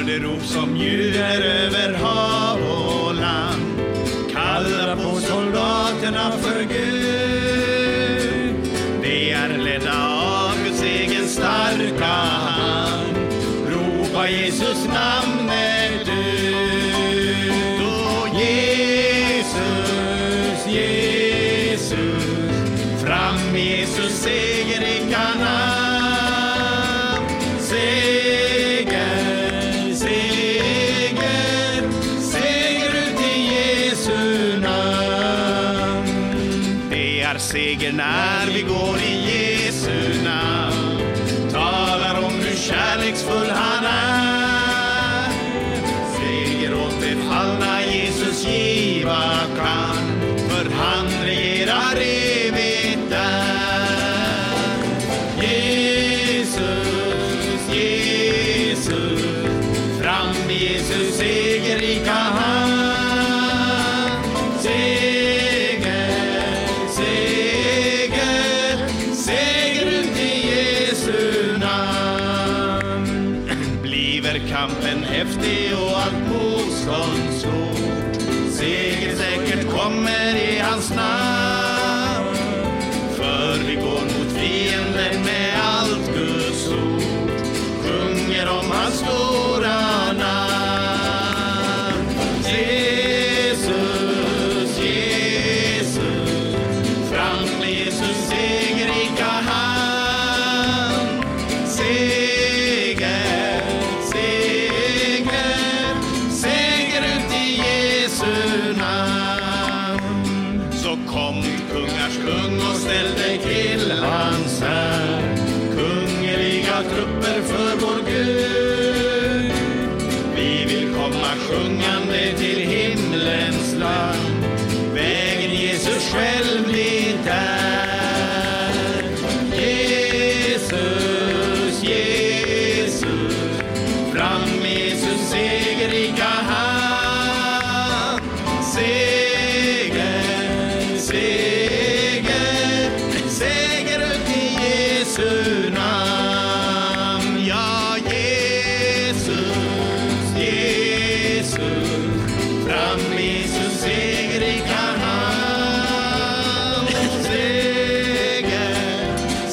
Hör det rop som ljuder över hav och land. Kalla på soldaterna för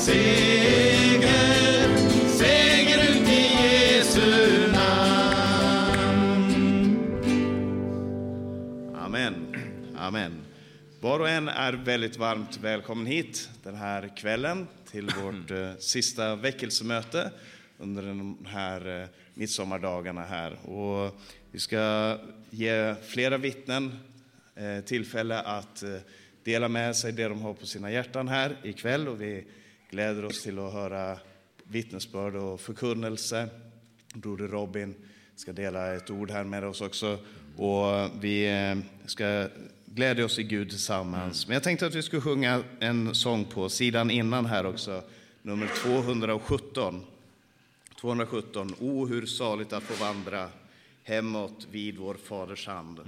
Seger, seger ut i Jesu namn Amen. Amen. Var och en är väldigt varmt välkommen hit den här kvällen till vårt eh, sista väckelsemöte under de här eh, midsommardagarna här. Och vi ska ge flera vittnen eh, tillfälle att eh, dela med sig det de har på sina hjärtan här ikväll och vi gläder oss till att höra vittnesbörd och förkunnelse. Broder Robin ska dela ett ord här med oss också. Och vi eh, ska glädja oss i Gud tillsammans. Men jag tänkte att vi skulle sjunga en sång på sidan innan här också, nummer 217. 217. O, hur saligt att få vandra hemåt vid vår faders hand.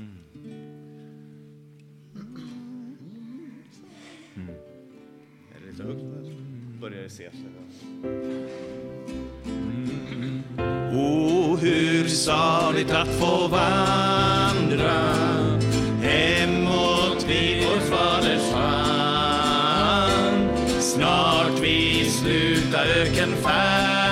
Lite högt? Börjar det se sig. Mm. O, hur saligt att få vandra hemåt vid vår faders hand. Snart vi sluta ökenfärden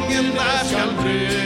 dagen där skall bryta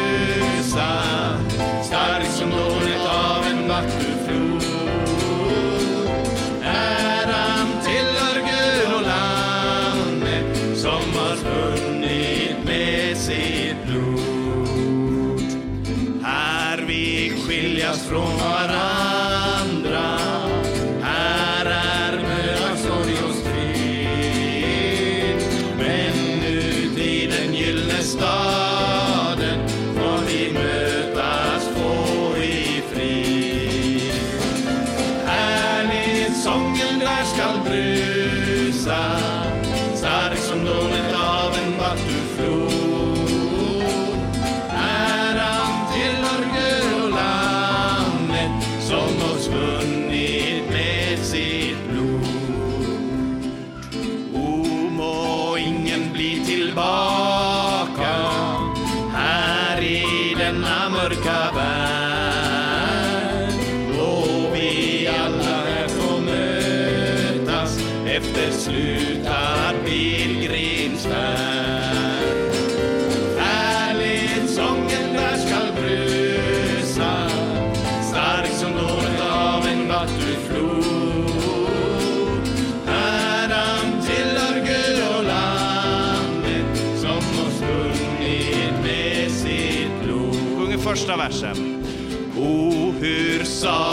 saw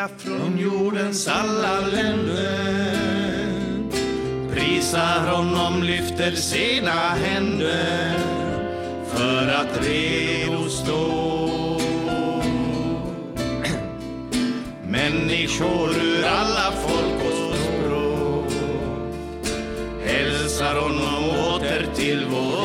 heliga från jordens alla länder. Prisar honom, lyfter sina händer för att redo stå. Människor ur alla folk och språk hälsar honom åter till vår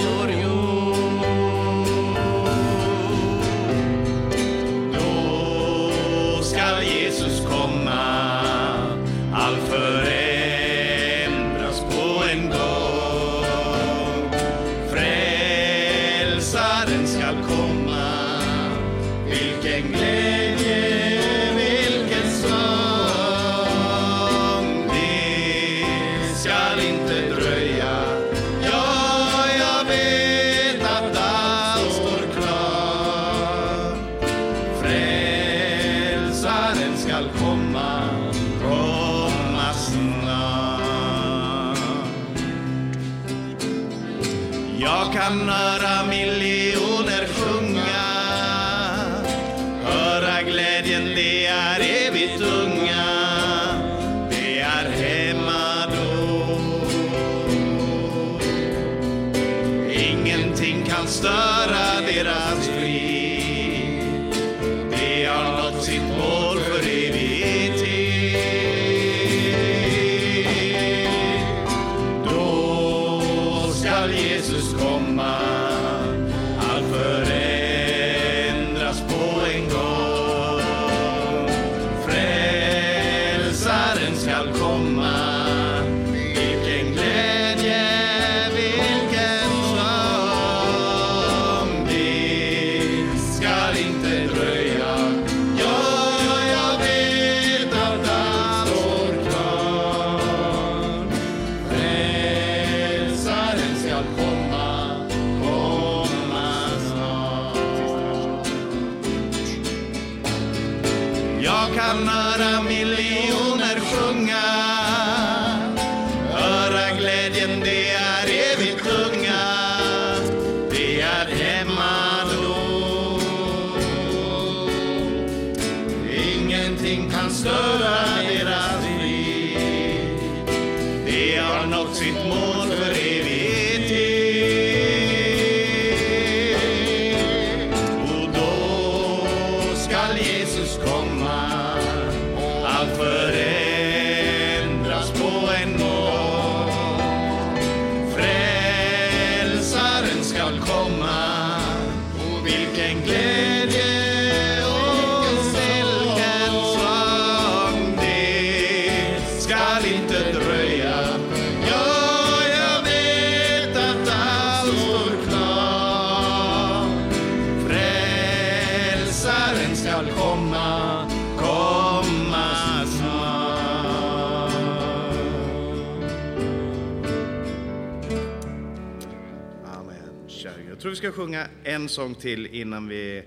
vi ska sjunga en sång till innan vi,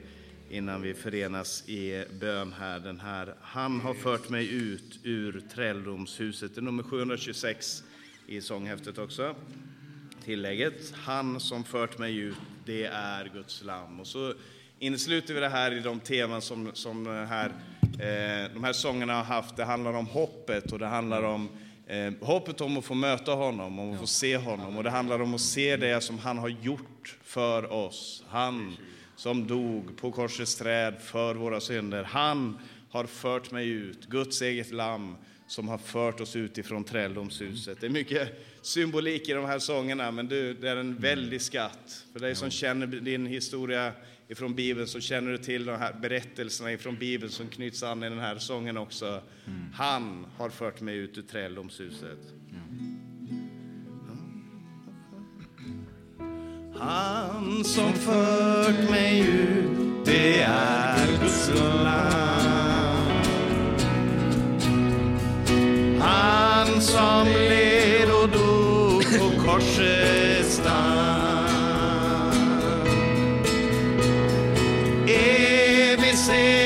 innan vi förenas i bön här. Den här Han har fört mig ut ur träldomshuset. Det är nummer 726 i sånghäftet också. Tillägget Han som fört mig ut, det är Guds lam. Och så insluter vi det här i de teman som, som eh, här, eh, de här sångerna har haft. Det handlar om hoppet och det handlar om Eh, hoppet om att få möta honom, om att få se honom. Och det handlar om att se det som han har gjort för oss. Han som dog på korsets träd för våra synder. Han har fört mig ut, Guds eget lamm som har fört oss ut ifrån träldomshuset. Det är mycket symbolik i de här sångerna, men du, det är en väldig skatt. För dig som känner din historia ifrån Bibeln så känner du till de här berättelserna ifrån Bibeln som knyts an i den här sången också. Han har fört mig ut ur träldomshuset. Han som fört mig ut, det är Guds land. Han som led och dog på korsets stam. Evig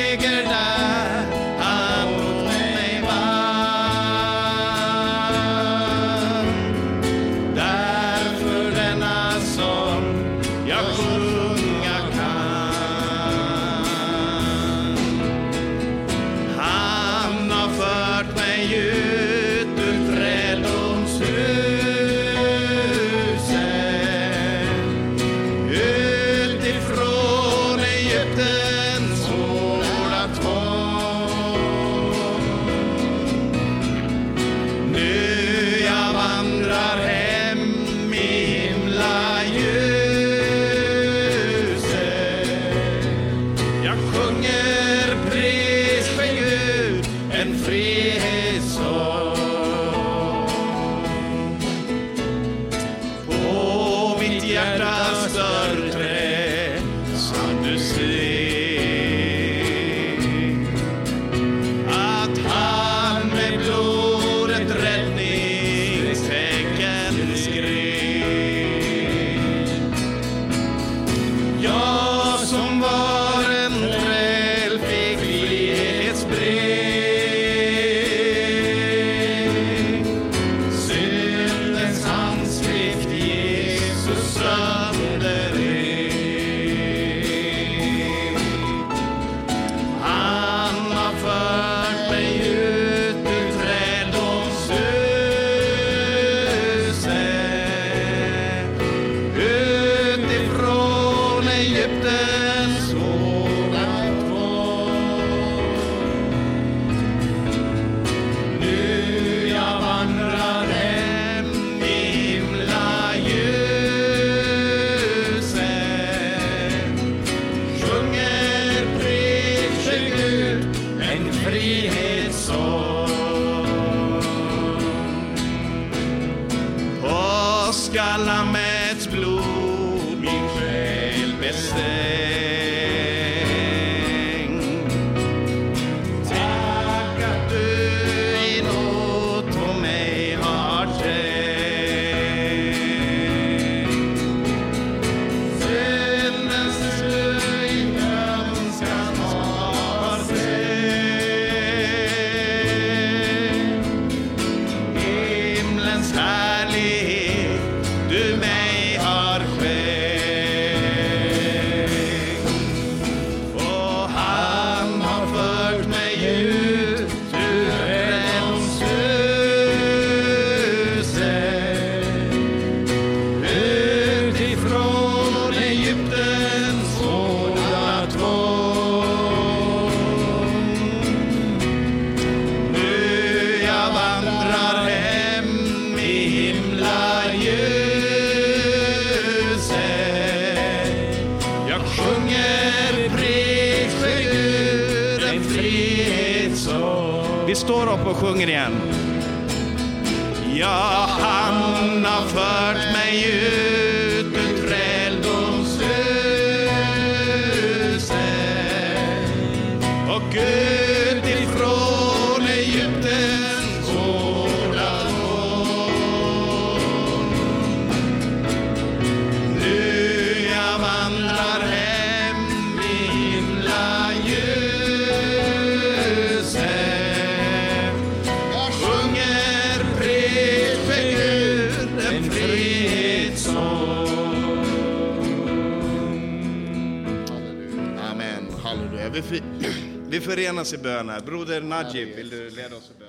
förenas i bön här. Broder Najib, vill du leda oss i bön?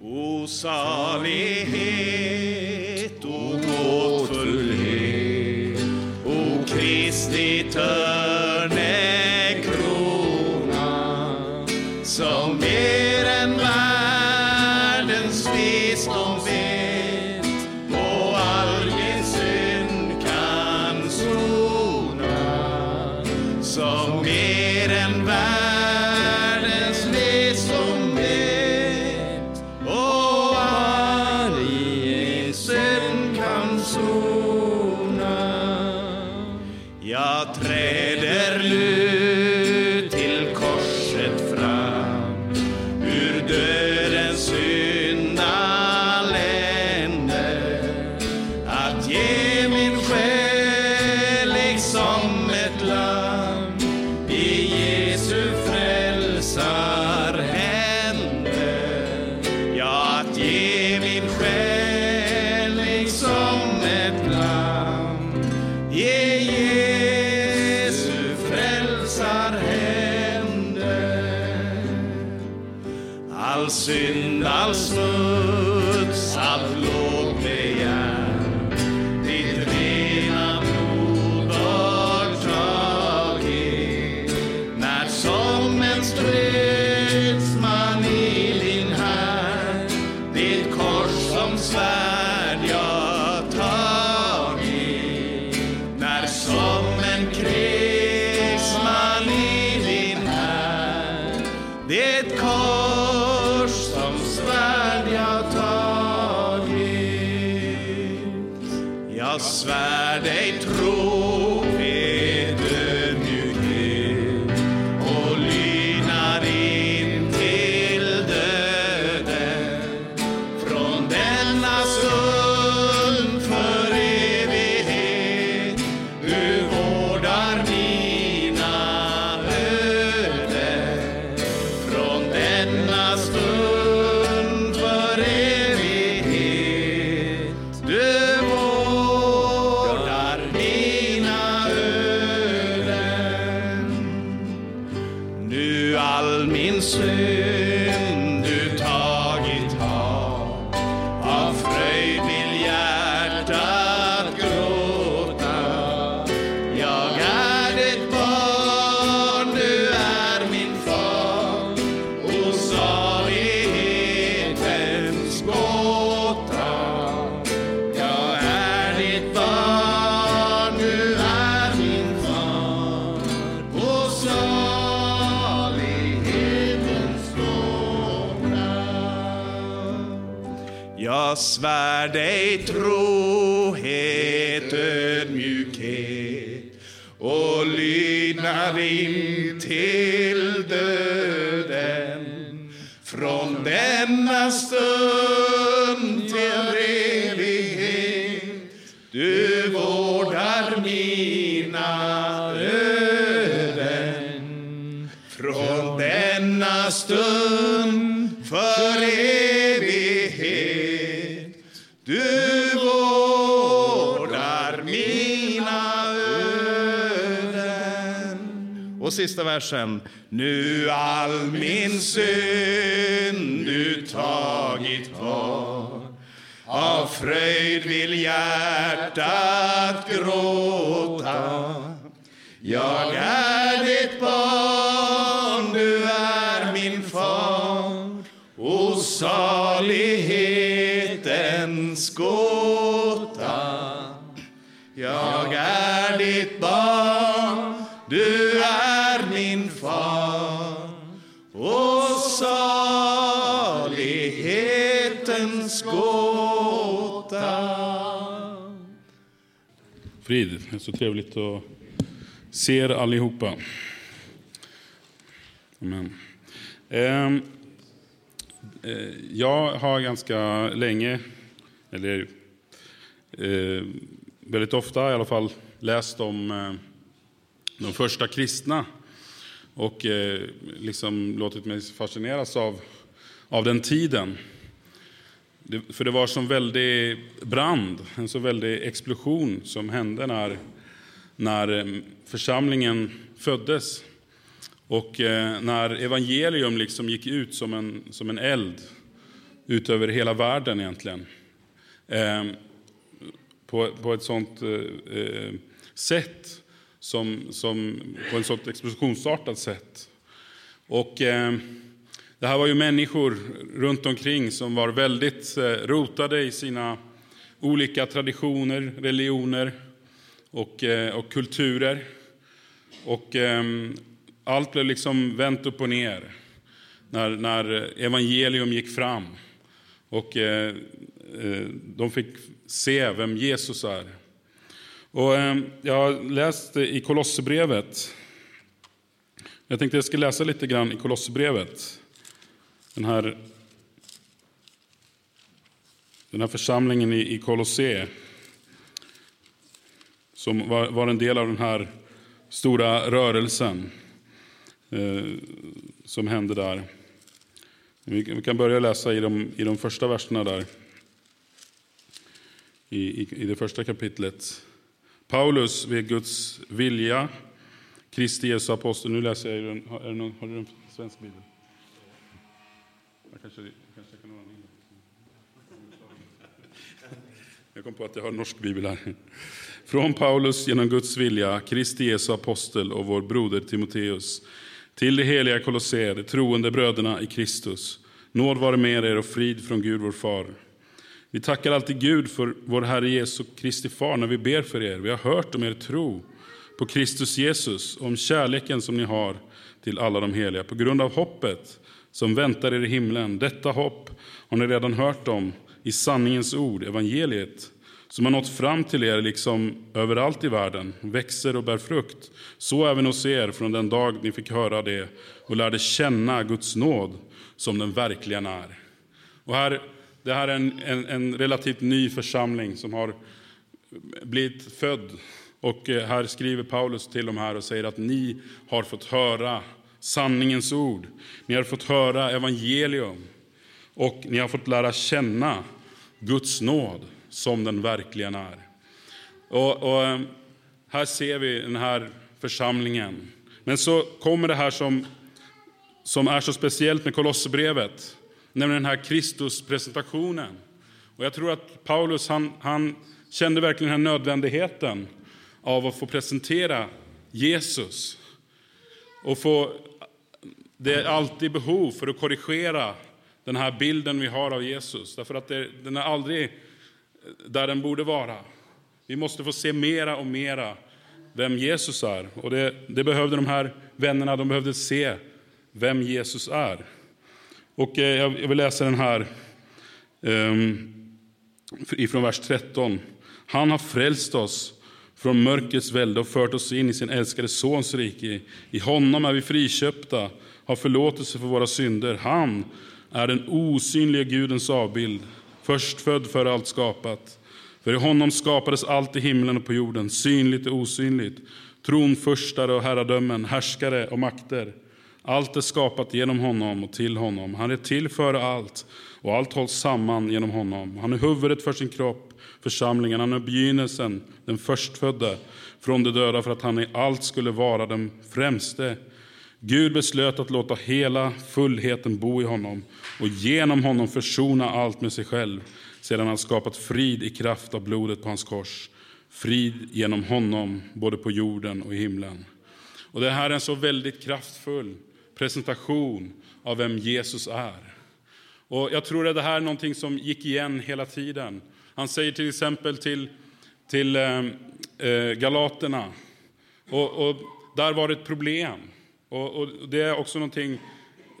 O salighet, o gåtfullhet, o Kristi törnekrona som versen. Nu all min synd du tagit bort av fröjd vill hjärtat gråta. Jag Frid, det är så trevligt att se er allihopa. Amen. Ehm, eh, jag har ganska länge, eller eh, väldigt ofta i alla fall, läst om eh, de första kristna och liksom låtit mig fascineras av, av den tiden. Det, för det var som väldig brand, en så väldig explosion som hände när, när eh, församlingen föddes. Och eh, när evangelium liksom gick ut som en, som en eld ut över hela världen egentligen. Eh, på, på ett sånt eh, eh, sätt, som, som, på ett sånt explosionsartat sätt. Och eh, det här var ju människor runt omkring som var väldigt eh, rotade i sina olika traditioner, religioner och, eh, och kulturer. Och ehm, allt blev liksom vänt upp och ner när, när evangelium gick fram. Och eh, de fick se vem Jesus är. Och, eh, jag läst i Kolosserbrevet. Jag tänkte jag ska läsa lite grann i Kolosserbrevet. Den här, den här församlingen i, i Kolosse som var, var en del av den här stora rörelsen eh, som hände där. Vi, vi, kan börja läsa i de, i de första verserna där. I, i, I det första kapitlet. Paulus vid Guds vilja, Kristi Jesu apostel. Nu läser jag är det har, någon, har du en svensk bibel? Jag kanske, kanske kan ordna Jag kom på att jag har en norsk bibel här. Från Paulus genom Guds vilja, Kristi Jesu apostel och vår broder Timoteus till de heliga kolosser, de troende bröderna i Kristus. Nåd vare med er och frid från Gud vår far. Vi tackar alltid Gud för vår Herre Jesu Kristi far när vi ber för er. Vi har hört om er tro på Kristus Jesus och om kärleken som ni har till alla de heliga på grund av hoppet som väntar er i himlen. Detta hopp har ni redan hört om i sanningens ord, evangeliet som har nått fram till er liksom överallt i världen, växer och bär frukt. Så även hos er från den dag ni fick höra det och lärde känna Guds nåd som den verkligen är. Och här, det här är en, en, en relativt ny församling som har blivit född. Och eh, här skriver Paulus till dem här och säger att ni har fått höra sanningens ord. Ni har fått höra evangelium och ni har fått lära känna Guds nåd som den verkligen är. Och, och, eh, här ser vi den här församlingen. Men så kommer det här som, som är så speciellt med Kolosserbrevet, nämligen den här Kristuspresentationen. Och jag tror att Paulus han, han kände verkligen den här nödvändigheten av att få presentera Jesus. Och få, det är alltid behov för att korrigera den här bilden vi har av Jesus. Därför att det, den är aldrig där den borde vara. Vi måste få se mera och mera vem Jesus är. Och det, det behövde de här vännerna, de behövde se vem Jesus är. Och eh, jag vill läsa den här um, ifrån vers 13. Han har frälst oss från mörkrets välde och fört oss in i sin älskade Sons rike. I honom är vi friköpta, har förlåtelse för våra synder. Han är den osynliga Gudens avbild förstfödd för allt skapat. För i honom skapades allt i himlen och på jorden, synligt och osynligt, tronförstare och herradömen, härskare och makter. Allt är skapat genom honom och till honom. Han är till för allt och allt hålls samman genom honom. Han är huvudet för sin kropp, församlingen. Han är begynnelsen, den förstfödde från de döda för att han i allt skulle vara den främste. Gud beslöt att låta hela fullheten bo i honom och genom honom försona allt med sig själv sedan han skapat frid i kraft av blodet på hans kors. Frid genom honom, både på jorden och i himlen. Och Det här är en så väldigt kraftfull presentation av vem Jesus är. Och Jag tror att det här är någonting som gick igen hela tiden. Han säger till exempel till, till eh, eh, Galaterna och, och där var det ett problem. Och, och det är också någonting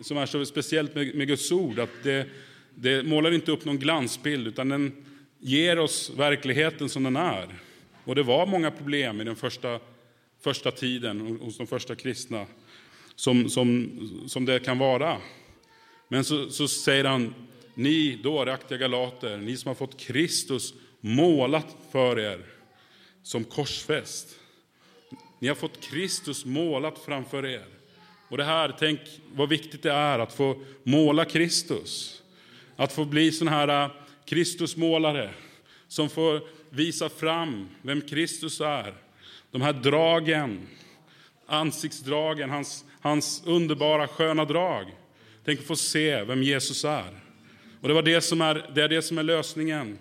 som är så speciellt med, med Guds ord, att det, det målar inte upp någon glansbild, utan den ger oss verkligheten som den är. Och det var många problem i den första, första tiden hos de första kristna, som, som, som det kan vara. Men så, så säger han, ni dåraktiga galater, ni som har fått Kristus målat för er som korsfäst. Ni har fått Kristus målat framför er. Och det här, tänk vad viktigt det är att få måla Kristus. Att få bli sån här äh, Kristusmålare som får visa fram vem Kristus är. De här dragen, ansiktsdragen, hans, hans underbara sköna drag. Tänk att få se vem Jesus är. Och det, var det, som är, det är det som är lösningen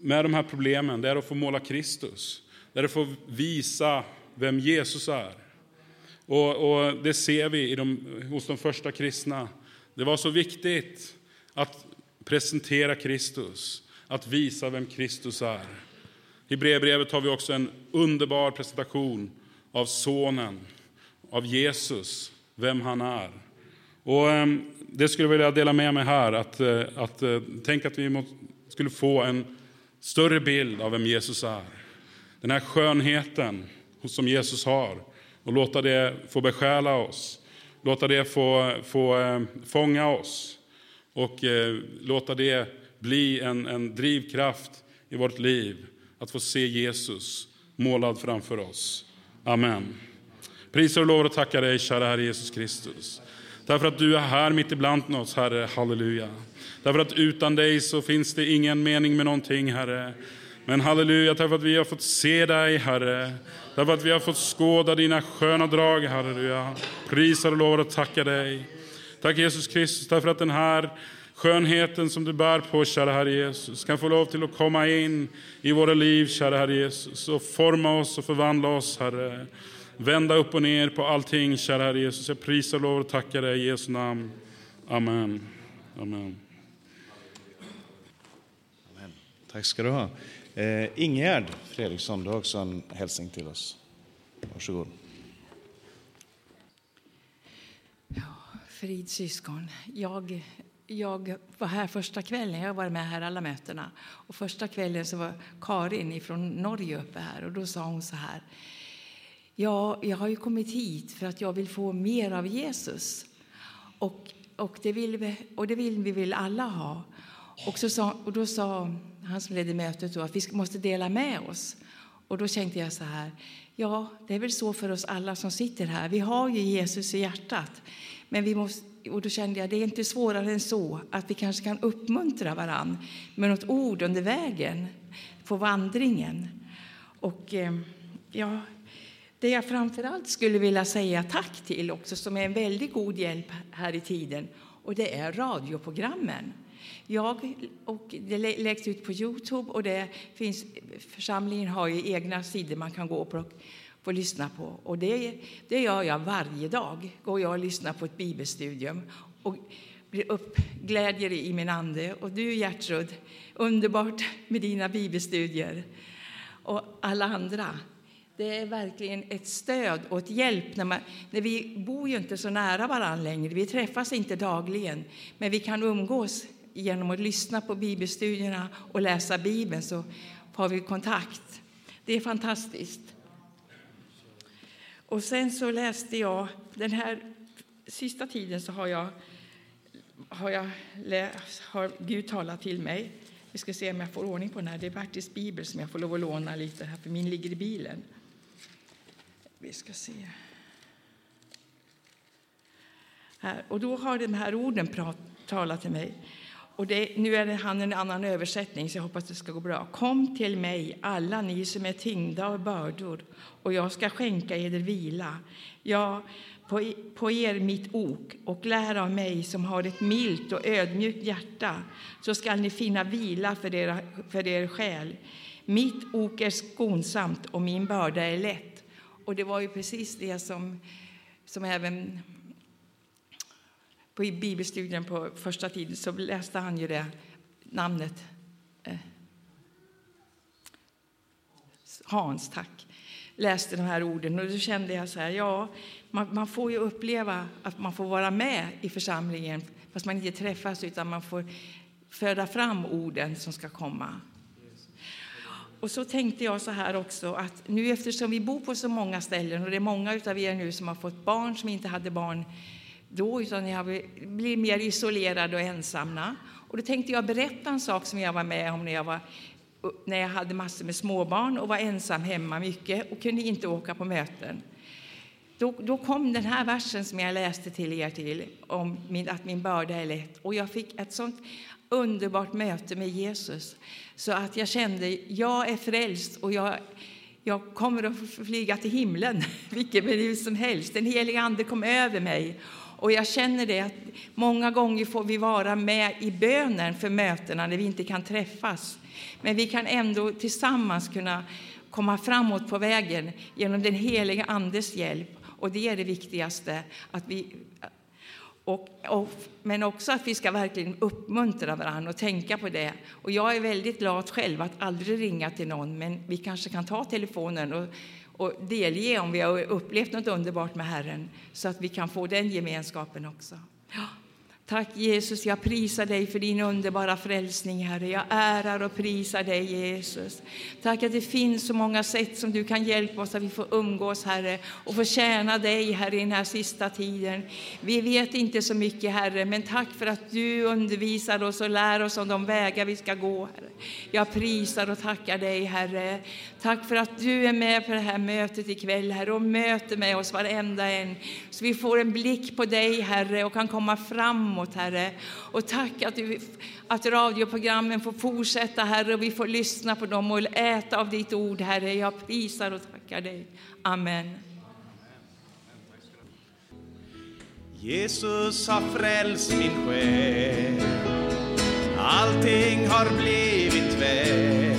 med de här problemen. Det är att få måla Kristus. Det är att få visa vem Jesus är. Och, och det ser vi i de, hos de första kristna. Det var så viktigt att presentera Kristus, att visa vem Kristus är. I brevbrevet har vi också en underbar presentation av Sonen, av Jesus, vem han är. Och ehm, det skulle jag vilja dela med mig här, att, eh, att, eh, tänk att vi skulle få en större bild av vem Jesus är. Den här skönheten som Jesus har och låta det få besjäla oss. Låta det få, få eh, fånga oss och eh, låta det bli en, en drivkraft i vårt liv. Att få se Jesus målad framför oss. Amen. Prisar och lovar och tackar dig, kära Herre Jesus Kristus. Därför att du är här mitt ibland oss, Herre. Halleluja. Därför att utan dig så finns det ingen mening med någonting, Herre. Men halleluja, därför att vi har fått se dig, Herre. Därför att vi har fått skåda dina sköna drag, halleluja. Prisar och lovar och tackar dig. Tack Jesus Kristus, därför att den här skönheten som du bär på, kära Herre Jesus, kan få lov till att komma in i våra liv, kära Herre Jesus, och forma oss och förvandla oss, Herre. Vända upp och ner på allting, kära Herre Jesus. Jag prisar, lovar och tackar dig i Jesu namn. Amen. Amen. Amen. Tack ska du ha. Eh, Ingegärd Fredriksson, du har också en hälsning till oss. Varsågod. Ja, frid syskon. Jag, jag var här första kvällen. Jag har varit med här alla mötena. Och första kvällen så var Karin från Norge uppe här och då sa hon så här. Ja, jag har ju kommit hit för att jag vill få mer av Jesus. Och, och, det, vill vi, och det vill vi vill alla ha. Och, så sa, och då sa han som ledde mötet då, att vi måste dela med oss. Och då tänkte jag så här, ja, det är väl så för oss alla som sitter här. Vi har ju Jesus i hjärtat. Men vi måste, och då kände jag, det är inte svårare än så att vi kanske kan uppmuntra varann med något ord under vägen på vandringen. Och eh, ja, det jag framför allt skulle vilja säga tack till också, som är en väldigt god hjälp här i tiden, och det är radioprogrammen. Jag, och det läggs ut på Youtube och det finns, församlingen har ju egna sidor man kan gå och och få lyssna på. Och det, det gör jag varje dag. Går jag och lyssnar på ett bibelstudium och blir uppglädjer i min ande. Och du Gertrud, underbart med dina bibelstudier. Och alla andra. Det är verkligen ett stöd och ett hjälp. När, man, när vi bor ju inte så nära varandra längre, vi träffas inte dagligen, men vi kan umgås genom att lyssna på bibelstudierna och läsa Bibeln så har vi kontakt. Det är fantastiskt. Och sen så läste jag, den här sista tiden så har jag, har jag läst, har Gud talat till mig. Vi ska se om jag får ordning på den här. Det är Bertils bibel som jag får lov att låna lite här, för min ligger i bilen. Vi ska se. Här. Och då har de här orden prat, talat till mig. Och det, nu är det han en annan översättning, så jag hoppas det ska gå bra. Kom till mig, alla ni som är tyngda av bördor, och jag ska skänka er vila. Ja, på, på er mitt ok och lär av mig som har ett milt och ödmjukt hjärta, så skall ni finna vila för, era, för er själ. Mitt ok är skonsamt och min börda är lätt. Och det var ju precis det som, som även på bibelstudien på första tiden så läste han ju det namnet. Eh, Hans, tack. läste de här orden och då kände jag så här, ja, man, man, får ju uppleva att man får vara med i församlingen fast man inte träffas utan man får föda fram orden som ska komma. Och så tänkte jag så här också att nu eftersom vi bor på så många ställen och det är många av er nu som har fått barn som inte hade barn då utan ni har blivit mer isolerade och ensamma. Och då tänkte jag berätta en sak som jag var med om när jag, var, när jag hade massor med småbarn och var ensam hemma mycket och kunde inte åka på möten. Då, då kom den här versen som jag läste till er till om min, att min börda är lätt. Och jag fick ett sånt underbart möte med Jesus så att jag kände jag är frälst och jag, jag kommer att flyga till himlen vilken minut som helst. Den heliga Ande kom över mig och jag känner det att många gånger får vi vara med i bönen för mötena när vi inte kan träffas. Men vi kan ändå tillsammans kunna komma framåt på vägen genom den heliga Andes hjälp. Och det är det viktigaste, att vi och, och, men också att vi ska verkligen uppmuntra varandra och tänka på det. Och jag är väldigt glad själv att aldrig ringa till någon, men vi kanske kan ta telefonen och, och delge om vi har upplevt något underbart med Herren så att vi kan få den gemenskapen också. Ja. Tack Jesus, jag prisar dig för din underbara frälsning, Herre. Jag ärar och prisar dig, Jesus. Tack att det finns så många sätt som du kan hjälpa oss att vi får umgås, Herre, och få tjäna dig, Herre, i den här sista tiden. Vi vet inte så mycket, Herre, men tack för att du undervisar oss och lär oss om de vägar vi ska gå, Herre. Jag prisar och tackar dig, Herre. Tack för att du är med på det här mötet ikväll, Herre, och möter med oss varenda en, så vi får en blick på dig, Herre, och kan komma framåt framåt, Herre. Och tack att, du, att radioprogrammen får fortsätta, Herre, och vi får lyssna på dem och äta av ditt ord, Herre. Jag prisar och tackar dig. Amen. Jesus har frälst min själ Allting har blivit väl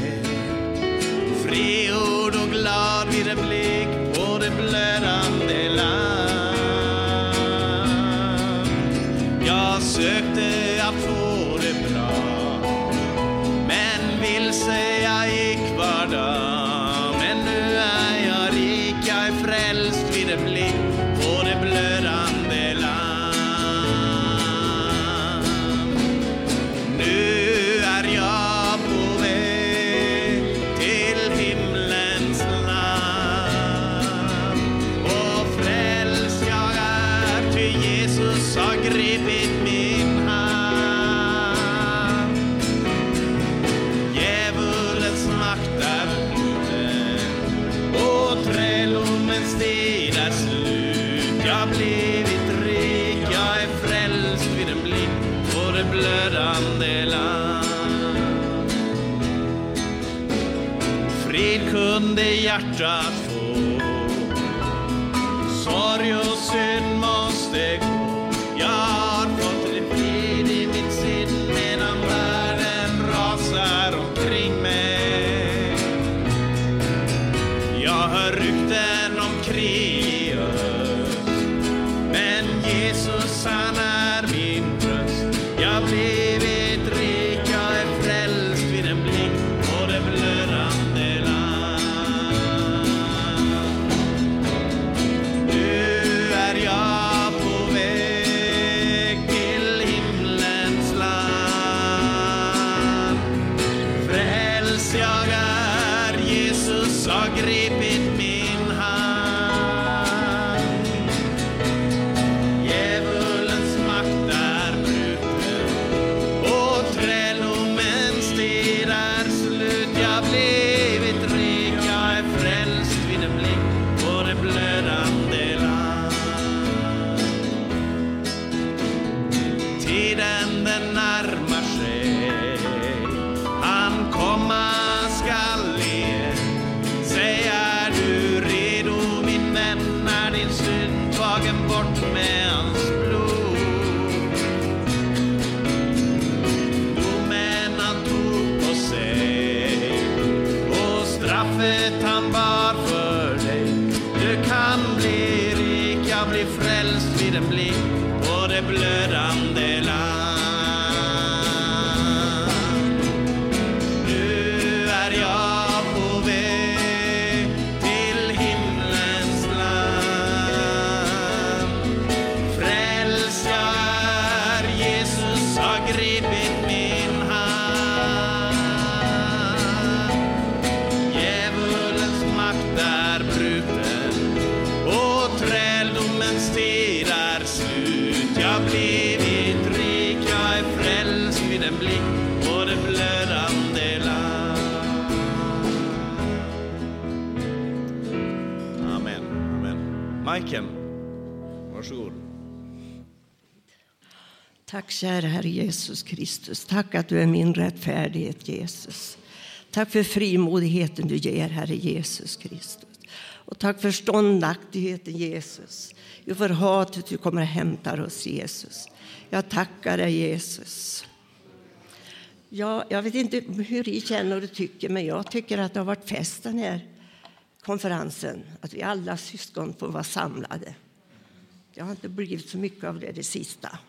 Frigjord och glad vid en blick på det blödande land sökte att få det bra. Men vilse jag gick var dag hjärtat Tiden den närmar kära Herre Jesus Kristus. Tack att du är min rättfärdighet Jesus. Tack för frimodigheten du ger Herre Jesus Kristus. Och tack för ståndaktigheten Jesus. För hatet du kommer och hämtar oss Jesus. Jag tackar dig Jesus. Ja, jag vet inte hur ni känner och tycker, men jag tycker att det har varit fest den här konferensen. Att vi alla syskon får vara samlade. Det har inte blivit så mycket av det det sista.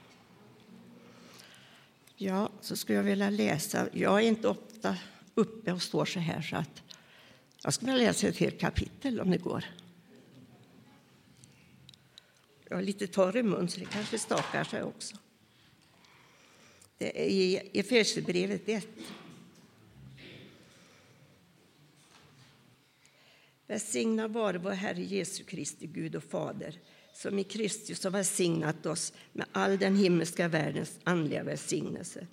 Ja, så skulle jag vilja läsa. Jag är inte ofta uppe och står så här så att jag skulle vilja läsa ett helt kapitel om det går. Jag är lite torr i mun så det kanske stakar sig också. Det är i Efesierbrevet 1. Välsignad vare vår Herre Jesu Kristi Gud och Fader som i Kristus har välsignat oss med all den himmelska världens andliga välsignelse.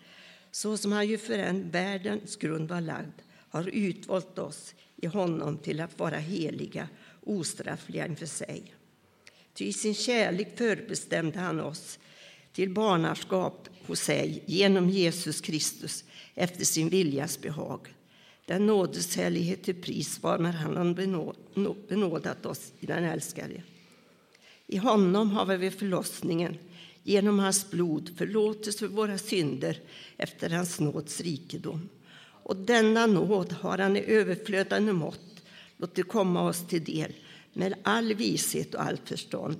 Så som han ju förrän världens grund var lagd har utvalt oss i honom till att vara heliga, ostraffliga inför sig. Ty i sin kärlek förbestämde han oss till barnaskap hos sig genom Jesus Kristus efter sin viljas behag. Den nådeshärlighet till pris varmed han har benådat oss i den älskade. I honom har vi vid förlossningen genom hans blod förlåtelse för våra synder efter hans nåds rikedom. Och denna nåd har han i överflödande mått låtit komma oss till del med all vishet och allt förstånd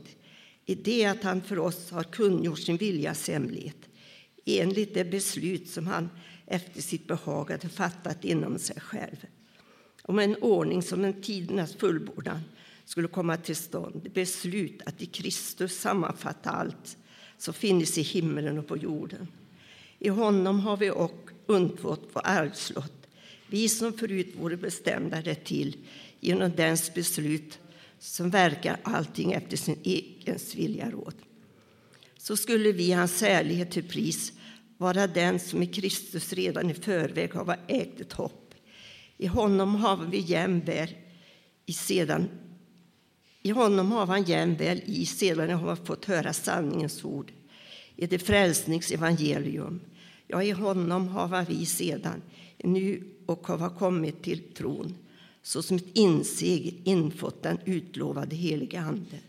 i det att han för oss har kungjort sin viljas hemlighet enligt det beslut som han efter sitt behag hade fattat inom sig själv om en ordning som en tidernas fullbordan skulle komma till stånd. Beslut att i Kristus sammanfatta allt som finns i himmelen och på jorden. I honom har vi och undfått vår arvslott, vi som förut vore bestämda till genom dens beslut som verkar allting efter sin egen vilja råd. Så skulle vi hans härlighet till pris vara den som i Kristus redan i förväg har ägt ett hopp. I honom har vi jämväl i sedan i honom har han jämväl i sedan har fått höra sanningens ord i det frälsningsevangelium. Ja, i honom har vi sedan nu och har kommit till tron såsom ett inseg infått den utlovade heliga Ande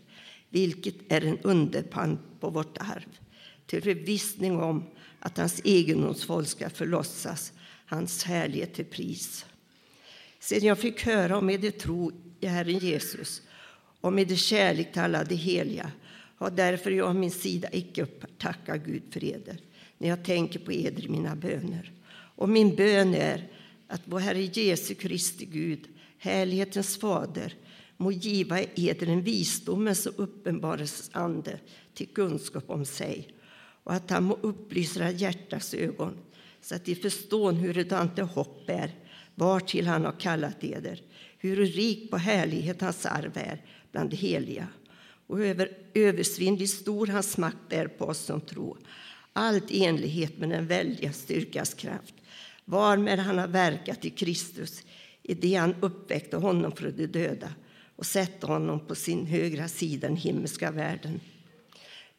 vilket är en underpant på vårt arv till förvissning om att hans egendomsfolk ska förlossas, hans härlighet till pris. Sedan jag fick höra om er tro i Herren Jesus och med det kärlek till alla de heliga har därför jag min sida icke tacka Gud för eder när jag tänker på eder i mina böner. Och min bön är att vår Herre Jesu Kristi Gud, härlighetens fader, må giva eder en visdomens och uppenbarelsens ande till kunskap om sig och att han må upplysa era hjärtas ögon så att de förstår hurudant det hopp är vartill han har kallat eder, hur rik på härlighet hans arv är bland de heliga. Och över, översvinnligt stor hans makt är på oss som tro Allt i enlighet med den väldiga styrkas kraft. Varmed han har verkat i Kristus i det han uppväckte honom från de döda och sätta honom på sin högra sida den himmelska världen.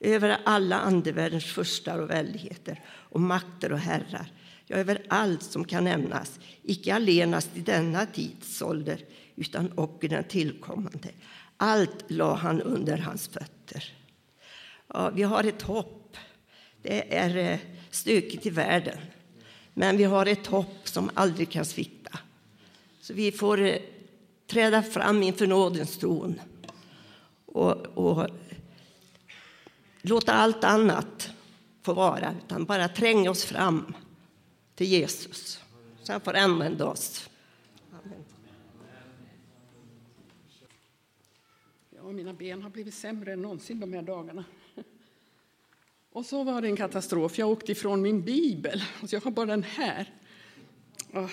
Över alla andevärldens furstar och väldigheter och makter och herrar. Ja, över allt som kan nämnas, icke allenast i denna tidsålder utan också i den tillkommande. Allt la han under hans fötter. Ja, vi har ett hopp. Det är eh, stökigt i världen, men vi har ett hopp som aldrig kan svikta. Så vi får eh, träda fram inför nådens tron och, och låta allt annat få vara, utan bara tränga oss fram till Jesus. Så han får använda oss. Och mina ben har blivit sämre än någonsin de här dagarna. Och så var det en katastrof. Jag åkte ifrån min bibel. Och jag har bara den här. Oh,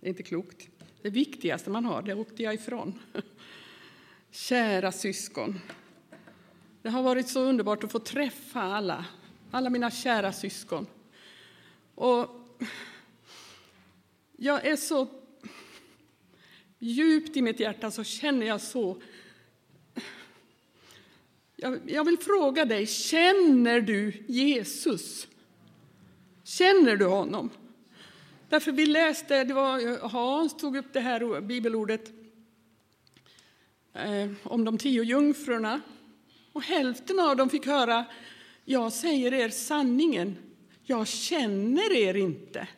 det är inte klokt. Det viktigaste man har, det åkte jag ifrån. Kära syskon. Det har varit så underbart att få träffa alla, alla mina kära syskon. Och jag är så djupt i mitt hjärta så känner jag så jag, vill fråga dig, känner du Jesus? Känner du honom? Därför vi läste, det var Hans tog upp det här bibelordet eh, om de tio jungfrurna. Och hälften av dem fick höra, jag säger er sanningen, jag känner er inte.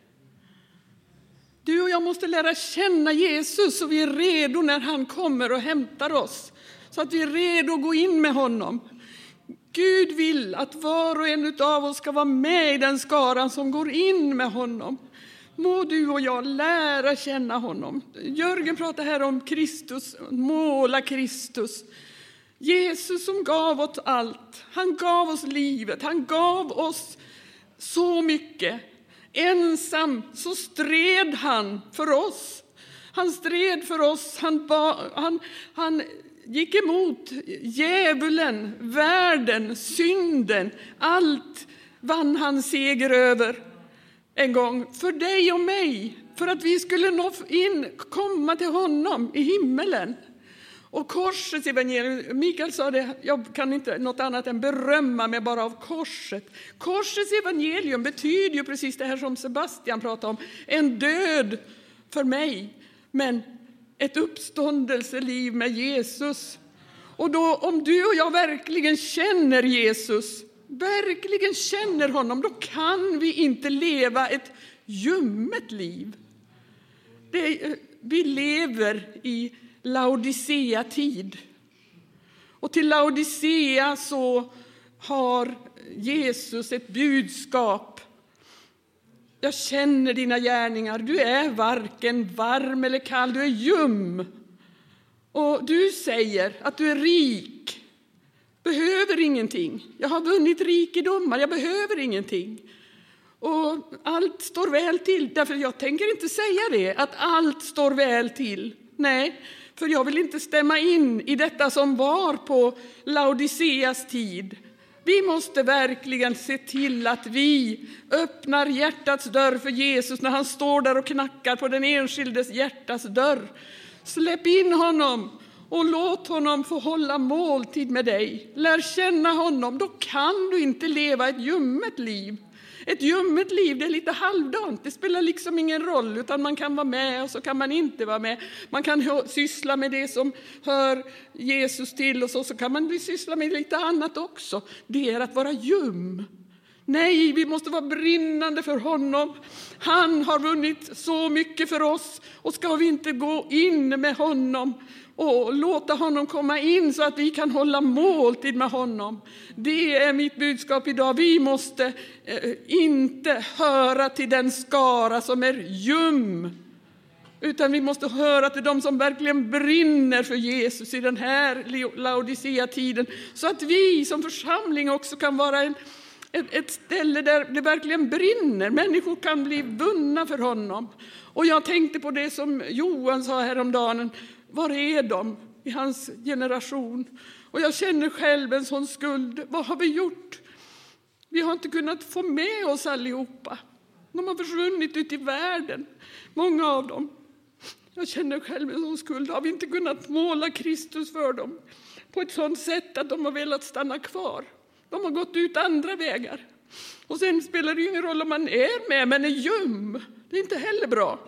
Du och jag måste lära känna Jesus så vi är redo när han kommer och hämtar oss. Så att vi är redo att gå in med honom. Gud vill att var och en av oss ska vara med i den skaran som går in med honom. Må du och jag lära känna honom. Jörgen pratar här om Kristus, måla Kristus. Jesus som gav oss allt. Han gav oss livet, han gav oss så mycket. Ensam så stred han för oss. Han stred för oss, han, ba, han, han gick emot djävulen, världen, synden. Allt vann han seger över en gång för dig och mig, för att vi skulle nå in, komma till honom i himmelen. Och korsets evangelium, Mikael sa det, jag kan inte något annat än berömma mig bara av korset. Korsets evangelium betyder ju precis det här som Sebastian pratade om, en död för mig, men ett uppståndelseliv med Jesus. Och då, om du och jag verkligen känner Jesus, verkligen känner honom, då kan vi inte leva ett ljummet liv. Det, vi lever i Laodicea-tid. Och till Laodicea så har Jesus ett budskap. Jag känner dina gärningar. Du är varken varm eller kall, du är ljum. Och du säger att du är rik, behöver ingenting. Jag har vunnit rikedomar, jag behöver ingenting. Och allt står väl till. Därför jag tänker inte säga det, att allt står väl till. Nej, för jag vill inte stämma in i detta som var på Laodiceas tid. Vi måste verkligen se till att vi öppnar hjärtats dörr för Jesus när han står där och knackar på den enskildes hjärtas dörr. Släpp in honom och låt honom få hålla måltid med dig. Lär känna honom, då kan du inte leva ett ljummet liv. Ett ljummet liv det är lite halvdant, det spelar liksom ingen roll, utan man kan vara med och så kan man inte vara med. Man kan syssla med det som hör Jesus till och så, så kan man syssla med lite annat också. Det är att vara ljum. Nej, vi måste vara brinnande för honom. Han har vunnit så mycket för oss och ska vi inte gå in med honom och låta honom komma in så att vi kan hålla måltid med honom. Det är mitt budskap idag. Vi måste eh, inte höra till den skara som är ljum, utan vi måste höra till dem som verkligen brinner för Jesus i den här Laodicea-tiden, så att vi som församling också kan vara en, ett, ett ställe där det verkligen brinner. Människor kan bli vunna för honom. Och jag tänkte på det som Johan sa häromdagen, var är de i hans generation? Och jag känner själv en sån skuld. Vad har vi gjort? Vi har inte kunnat få med oss allihopa. De har försvunnit ut i världen, många av dem. Jag känner själv en sån skuld. Har vi inte kunnat måla Kristus för dem på ett sådant sätt att de har velat stanna kvar? De har gått ut andra vägar. Och sen spelar det ingen roll om man är med men är ljum. Det är inte heller bra.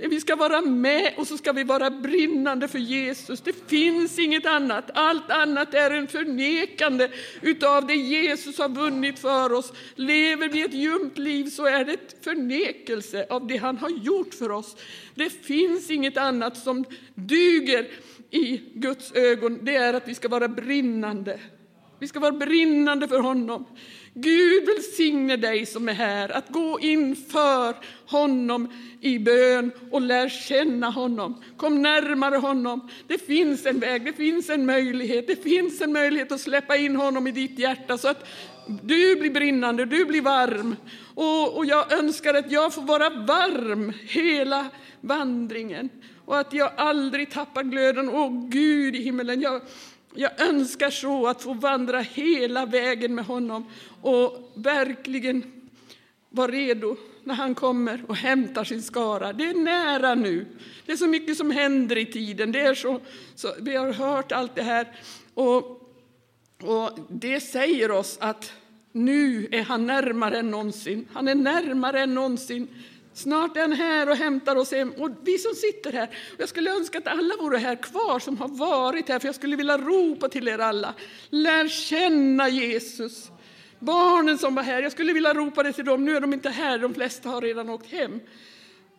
Vi ska vara med och så ska vi vara brinnande för Jesus. Det finns inget annat. Allt annat är en förnekande utav det Jesus har vunnit för oss. Lever vi ett ljumt liv så är det ett förnekelse av det han har gjort för oss. Det finns inget annat som duger i Guds ögon. Det är att vi ska vara brinnande. Vi ska vara brinnande för honom. Gud välsigne dig som är här att gå inför honom i bön och lär känna honom. Kom närmare honom. Det finns en väg, det finns en möjlighet. Det finns en möjlighet att släppa in honom i ditt hjärta så att du blir brinnande, du blir varm. Och, och jag önskar att jag får vara varm hela vandringen och att jag aldrig tappar glöden. Åh Gud i himmelen, jag, jag önskar så att få vandra hela vägen med honom och verkligen vara redo när han kommer och hämtar sin skara. Det är nära nu. Det är så mycket som händer i tiden. Det är så, så vi har hört allt det här. Och Och det säger oss att nu är han närmare än någonsin. Han är närmare än någonsin. Snart är han här och hämtar oss hem. Och vi som sitter här, jag skulle önska att alla vore här kvar som har varit här, för jag skulle vilja ropa till er alla. Lär känna Jesus. Barnen som var här, jag skulle vilja ropa det till dem. Nu är de inte här, de flesta har redan åkt hem.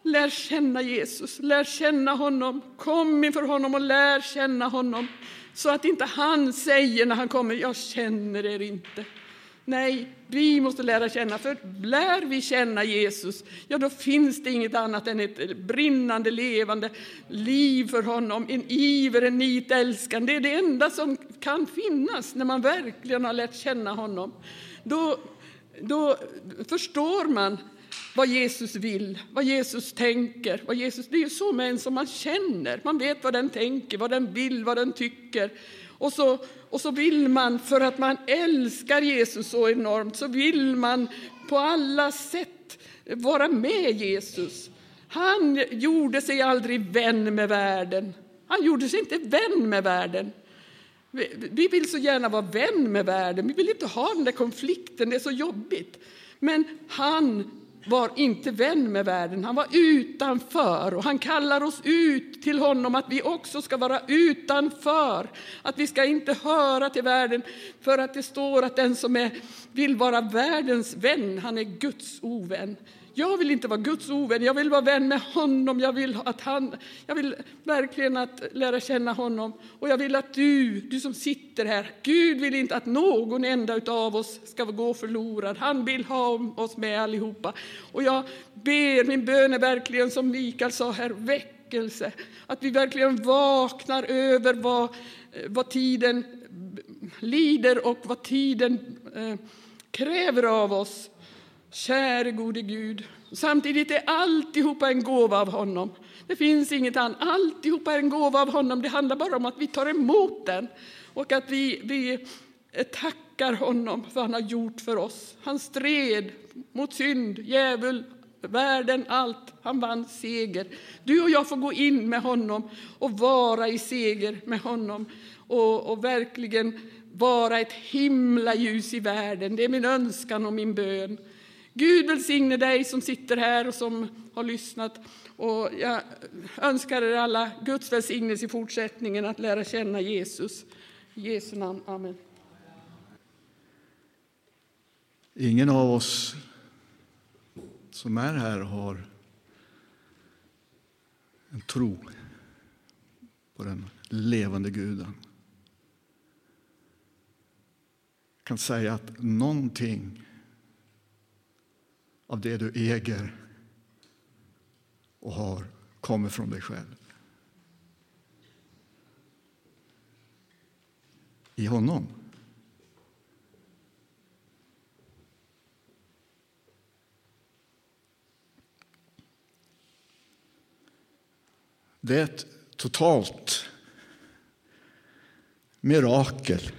Lär känna Jesus, lär känna honom. Kom inför honom och lär känna honom. Så att inte han säger när han kommer, jag känner er inte. Nej, vi måste lära känna, för lär vi känna Jesus, ja då finns det inget annat än ett brinnande, levande liv för honom, en iver, en nit älskan. Det är det enda som kan finnas när man verkligen har lärt känna honom. Då, då förstår man vad Jesus vill, vad Jesus tänker. Vad Jesus, det är ju så med en som man känner. Man vet vad den tänker, vad den vill, vad den tycker. Och så, och så vill man, för att man älskar Jesus så enormt, så vill man på alla sätt vara med Jesus. Han gjorde sig aldrig vän med världen. Han gjorde sig inte vän med världen. Vi vill så gärna vara vän med världen. Vi vill inte ha den där konflikten, det är så jobbigt. Men han var inte vän med världen, han var utanför. Och han kallar oss ut till honom att vi också ska vara utanför. Att vi ska inte höra till världen, för att det står att den som är, vill vara världens vän, han är Guds ovän. Jag vill inte vara Guds ovän, jag vill vara vän med honom. Jag vill, att han, jag vill verkligen att lära känna honom. Och jag vill att du, du som sitter här, Gud vill inte att någon enda av oss ska gå förlorad. Han vill ha oss med allihopa. Och jag ber, min bön är verkligen som Mikael sa här, väckelse. Att vi verkligen vaknar över vad, vad tiden lider och vad tiden eh, kräver av oss. Käre gode Gud, samtidigt är alltihopa en gåva av honom. Det finns inget annat. Alltihopa är en gåva av honom. Det handlar bara om att vi tar emot den och att vi, vi tackar honom för vad han har gjort för oss. Han stred mot synd, djävul, världen, allt. Han vann seger. Du och jag får gå in med honom och vara i seger med honom och, och verkligen vara ett himla ljus i världen. Det är min önskan och min bön. Gud välsigne dig som sitter här och som har lyssnat. Och jag önskar er alla Guds välsignelse i fortsättningen att lära känna Jesus. I Jesu namn. Amen. Ingen av oss som är här har en tro på den levande guden. Jag kan säga att någonting av det du äger och har kommer från dig själv. I honom. Det är ett totalt mirakel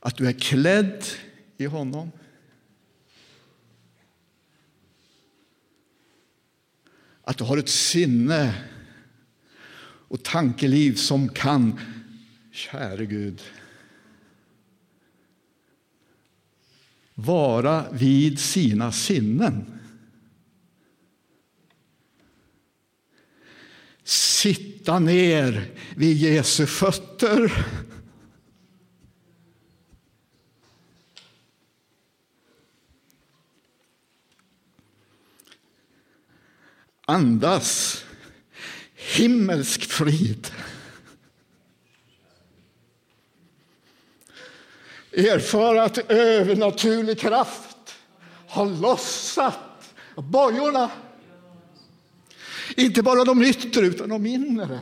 att du är klädd i honom. Att du har ett sinne och tankeliv som kan, käre Gud, vara vid sina sinnen. Sitta ner vid Jesu fötter andas himmelsk frid. Erfara att övernaturlig kraft har lossat bojorna. Inte bara de yttre, utan de inre.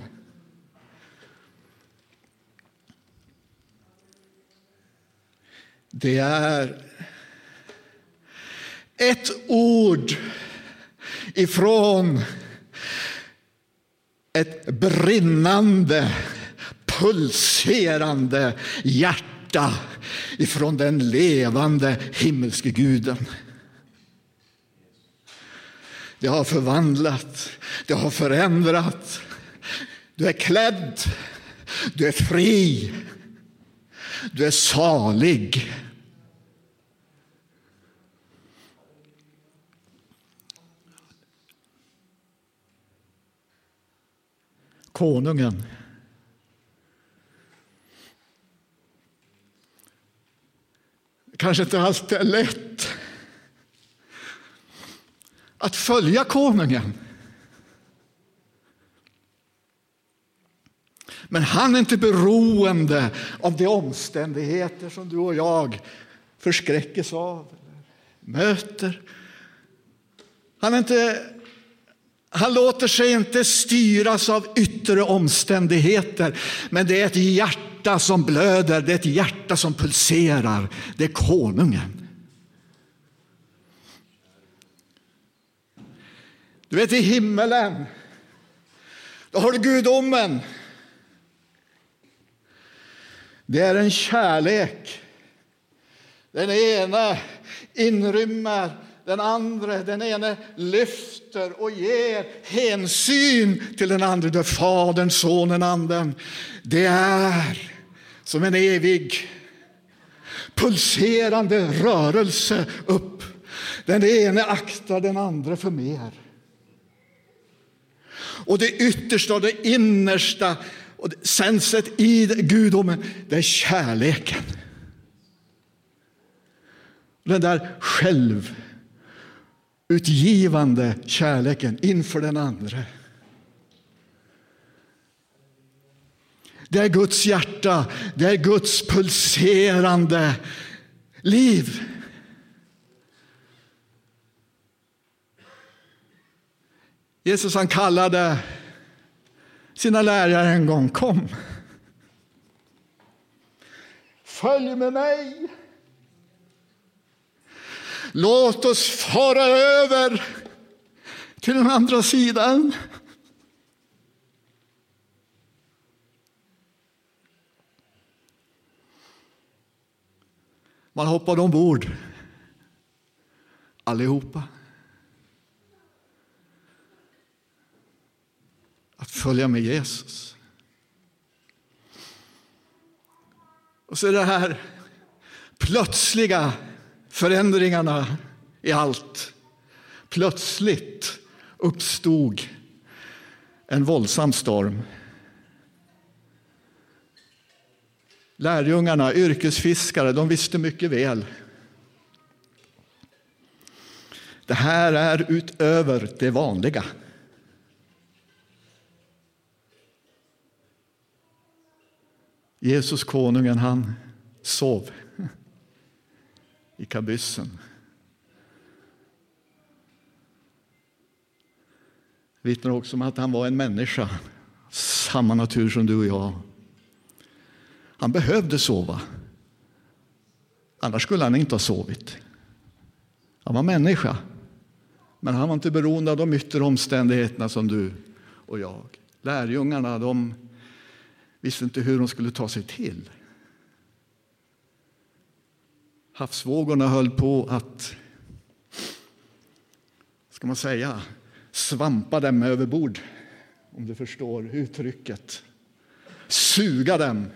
Det är ett ord ifrån ett brinnande, pulserande hjärta ifrån den levande himmelske guden. Det har förvandlat, det har förändrat. Du är klädd, du är fri, du är salig. Konungen. Kanske inte alltid är lätt att följa konungen. Men han är inte beroende av de omständigheter som du och jag förskräckes av, eller möter. Han, är inte, han låter sig inte styras av yttre omständigheter, men det är ett hjärta som blöder, det är ett hjärta som pulserar. Det är konungen. Du vet, i himmelen, då har du gudomen. Det är en kärlek. Den ena inrymmer den andra. Den ene lyfter och ger hänsyn till den andra. Det är Fadern, Sonen, Anden. Det är som en evig pulserande rörelse upp. Den ene aktar den andra för mer. Och det yttersta och det innersta och senset i gudomen, det är kärleken. Den där själv utgivande kärleken inför den andra. Det är Guds hjärta, det är Guds pulserande liv. Jesus han kallade sina lärare en gång. Kom. Följ med mig. Låt oss fara över till den andra sidan. Man hoppade ombord, allihopa. att följa med Jesus. Och så är det här plötsliga förändringarna i allt. Plötsligt uppstod en våldsam storm. Lärjungarna, yrkesfiskare, de visste mycket väl. Det här är utöver det vanliga. Jesus konungen, han sov i kabyssen. Vittnar också om att han var en människa, samma natur som du och jag. Han behövde sova. Annars skulle han inte ha sovit. Han var människa, men han var inte beroende av de yttre omständigheterna som du och jag. Lärjungarna, de visste inte hur de skulle ta sig till. Havsvågorna höll på att, ska man säga, svampa dem över bord, om du förstår uttrycket. Suga dem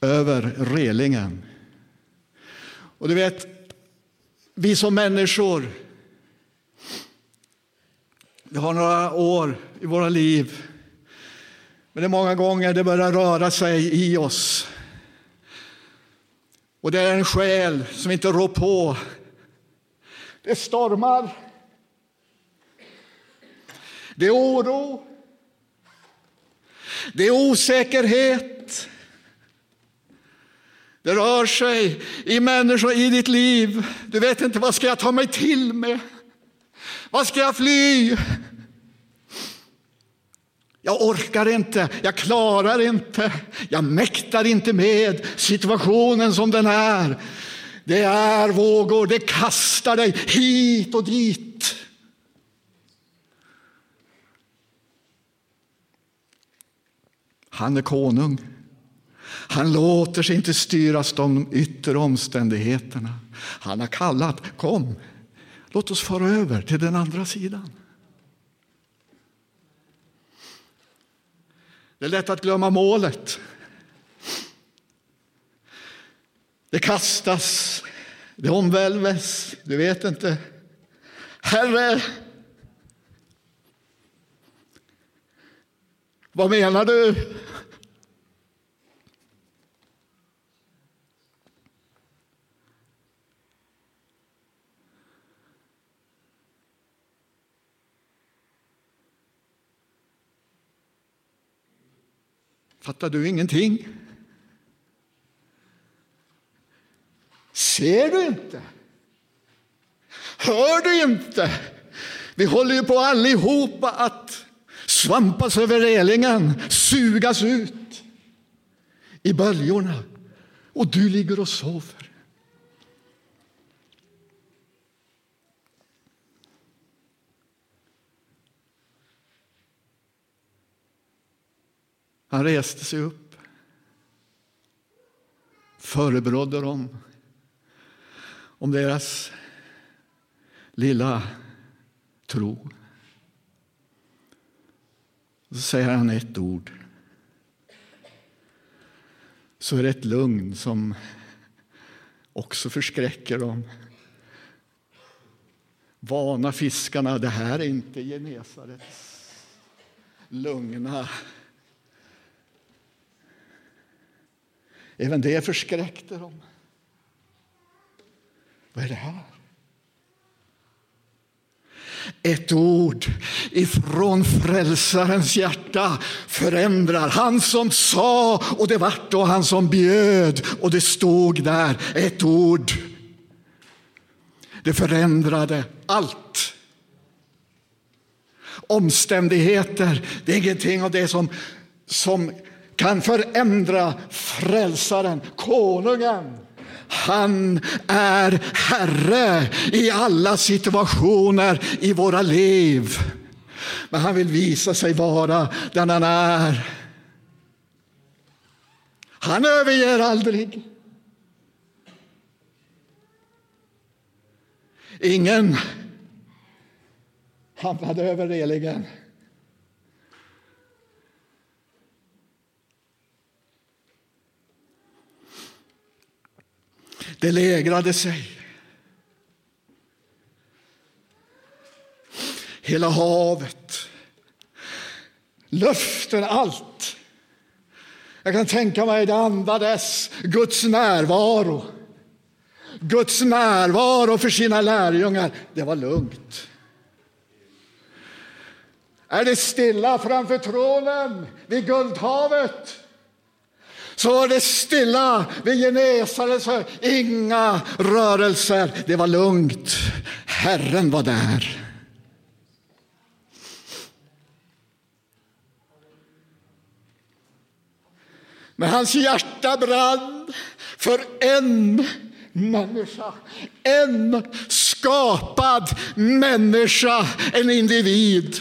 över relingen. Och du vet, vi som människor, vi har några år i våra liv men det är många gånger det börjar röra sig i oss. Och det är en själ som inte rår på. Det stormar. Det är oro. Det är osäkerhet. Det rör sig i människor i ditt liv. Du vet inte vad ska jag ta mig till med. Vad ska jag fly? Jag orkar inte, jag klarar inte, jag mäktar inte med situationen som den är. Det är vågor, det kastar dig hit och dit. Han är konung. Han låter sig inte styras de yttre omständigheterna. Han har kallat, kom, Låt oss fara över till den andra sidan. Det är lätt att glömma målet. Det kastas, det omvälves, du vet inte. Herre, vad menar du? Fattar du ingenting? Ser du inte? Hör du inte? Vi håller ju på allihopa att svampas över relingen, sugas ut i böljorna. Och du ligger och sover. Han reste sig upp, förebrådde dem om deras lilla tro. Så säger han ett ord. Så är det ett lugn som också förskräcker dem. Vana fiskarna, det här är inte Genesarets lugna Även det förskräckte dem. Vad är det här? Ett ord ifrån frälsarens hjärta förändrar. Han som sa och det vart och han som bjöd och det stod där. Ett ord. Det förändrade allt. Omständigheter, det är ingenting av det som, som kan förändra frälsaren, konungen. Han är Herre i alla situationer i våra liv. Men han vill visa sig vara den han är. Han överger aldrig. Ingen hamnade över relingen. Det lägrade sig. Hela havet, luften, allt. Jag kan tänka mig det andades Guds närvaro. Guds närvaro för sina lärjungar. Det var lugnt. Är det stilla framför tronen vid Guldhavet? Så var det stilla vid Genesaret. Inga rörelser. Det var lugnt. Herren var där. Men hans hjärta brann för en människa. En skapad människa, en individ